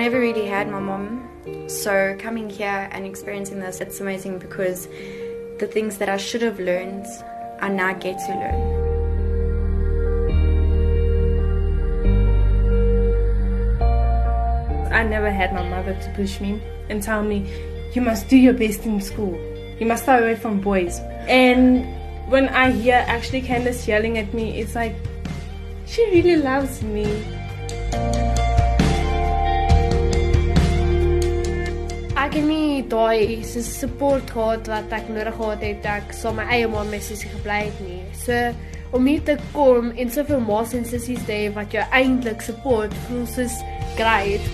never really had my mom. So coming here and experiencing this, it's amazing because the things that I should have learned, I now get to learn. I never had my mother to push me and tell me, you must do your best in school. You must stay away from boys. And when I hear actually Candace yelling at me, it's like, she really loves me. Ek het nie daai se support gehad wat ek nodig gehad het ek saam my eie ma my sussie gebly het nie. So om hier te kom en soveel ma's en sissies te hê wat jou eintlik support, voel soos great.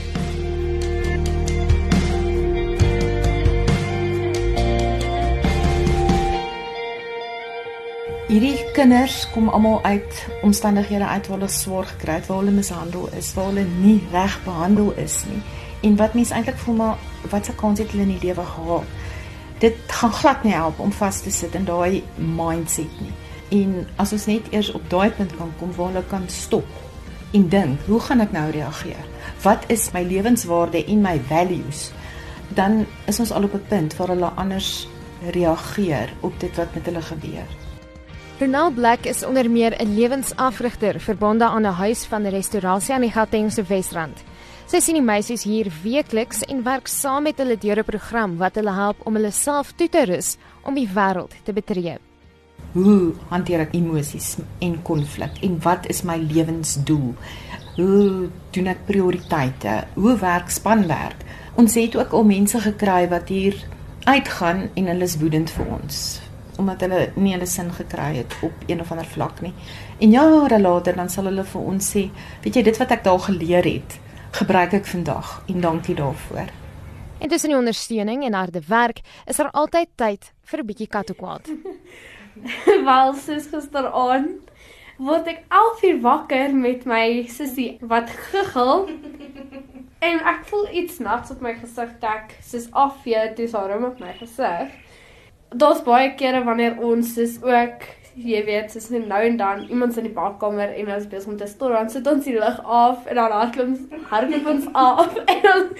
Hierdie kinders kom almal uit omstandighede uit waar hulle swaar gekry het, waar hulle mishandel is, waar hulle nie reg behandel is nie. En wat mense eintlik voel maar wat se kans het hulle in die lewe gehad? Dit gaan glad nie help om vas te sit in daai mindset nie. En as ons net eers op daai punt kan kom waar hulle kan stop en dink, hoe gaan ek nou reageer? Wat is my lewenswaarde en my values? Dan is ons al op 'n punt waar hulle anders reageer op dit wat met hulle gebeur. Ronald Black is onder meer 'n lewensafrigter verbonde aan 'n huis van restaurasie aan die Gautengse Wesrand. Sy sien die meisies hier weekliks en werk saam met hulle deur 'n program wat hulle help om hulle self toe te rus om die wêreld te betree. Hoe hanteer ek emosies en konflik en wat is my lewensdoel? Hoe doen ek prioriteite? Hoe werk spanwerk? Ons het ook al mense gekry wat hier uitgaan en hulle is woedend vir ons omdat hulle nie hulle sin gekry het op een of ander vlak nie. En jare later dan sal hulle vir ons sê, weet jy dit wat ek daar geleer het, gebruik ek vandag en dankie daarvoor. En tussen die ondersteuning en harde werk is daar altyd tyd vir 'n bietjie kattekwaad. Wel, sis gisteraand word ek 11 uur wakker met my sussie wat giggel. en ek voel iets nats op my gesig dek, soos afvee toe sy rom op my gesig daar's baie kere wanneer ons is ook jy weet, soos nou en dan iemand in die badkamer en ons besig om te stoor, dan sit ons die lig af en dan hardloop ons hardloop ons af en dan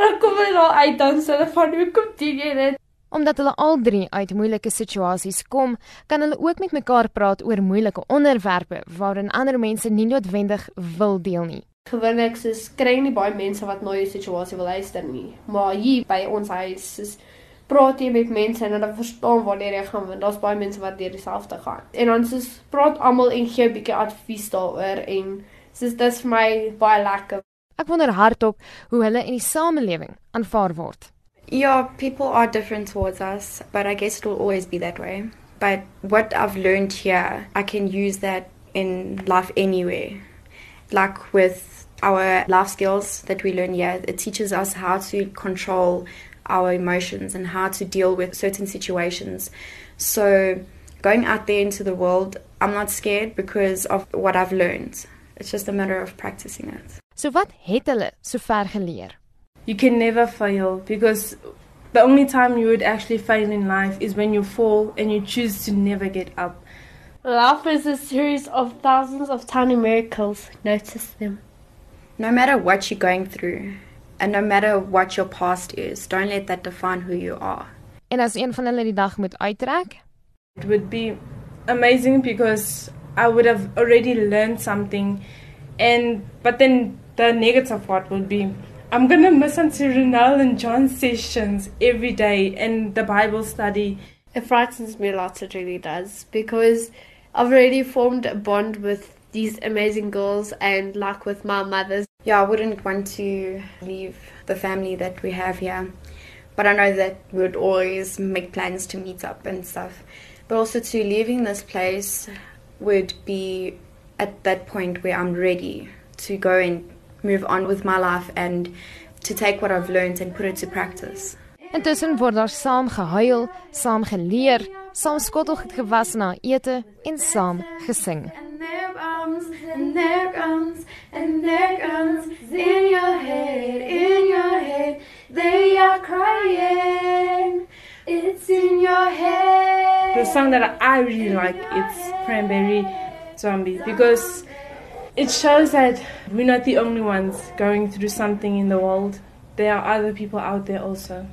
dan kom hulle daar uit dan sê hulle van hoe kom dit jy dit Omdat hulle al drie uit moeilike situasies kom, kan hulle ook met mekaar praat oor moeilike onderwerpe waarin ander mense nie noodwendig wil deel nie. Gewoonlik is kry nie baie mense wat na jou situasie wil luister nie, maar hier by ons huis is praat jy met mense en hulle verstaan wanneer jy gaan want daar's baie mense wat deur dieselfde gaan. En dan soos praat almal en gee 'n bietjie advies daaroor en soos dit is vir my baie lekker. Ek wonder hardop hoe hulle in die samelewing aanvaar word. Yeah, people are different towards us, but I guess it will always be that way. But what I've learned here, I can use that in life anywhere. Like with our life skills that we learn here, it teaches us how to control our emotions and how to deal with certain situations. So, going out there into the world, I'm not scared because of what I've learned. It's just a matter of practicing it. So wat het hulle sover geleer? You can never fail because the only time you would actually fail in life is when you fall and you choose to never get up. Life is a series of thousands of tiny miracles. Notice them. No matter what you're going through, And no matter what your past is, don't let that define who you are. En as een van hulle die dag moet uittrek? It would be amazing because I would have already learned something and but then the negative part would be I'm going to miss Auntie Ronel and John sessions every day and the Bible study. It frightens me a lot, it really does, because I've already formed a bond with these amazing girls and like with my mothers. Yeah, I wouldn't want to leave the family that we have here. But I know that we would always make plans to meet up and stuff. But also to leaving this place would be at that point where I'm ready to go and move on with my life and to take what I've learned and put it to practice. Intussen word daar saam gehuil, saam geleer, saam skottelgoed gewas na ete en saam gesing. Comes, and there comes, and there comes in your head, in your head. They are crying. It's in your head. The song that I really like it's Cranberry Zombie because It shows that we're not the only ones going through something in the world. There are other people out there also.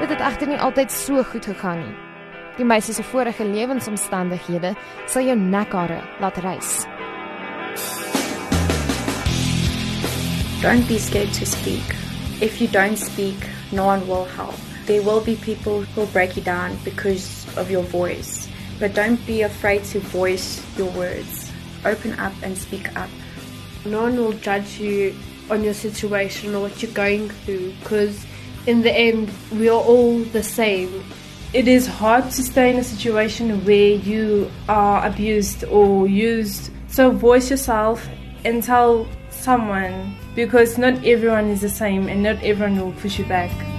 Dit het egter nie altyd so goed gegaan nie. Die meisie se vorige lewensomstandighede sal jou nekhare laat rys. Don't be scared to speak. If you don't speak, no one will help. There will be people who will break you down because of your voice. But don't be afraid to voice your words. Open up and speak up. No one will judge you on your situation or what you're going through because in the end we are all the same. It is hard to stay in a situation where you are abused or used. So voice yourself and tell someone because not everyone is the same and not everyone will push you back.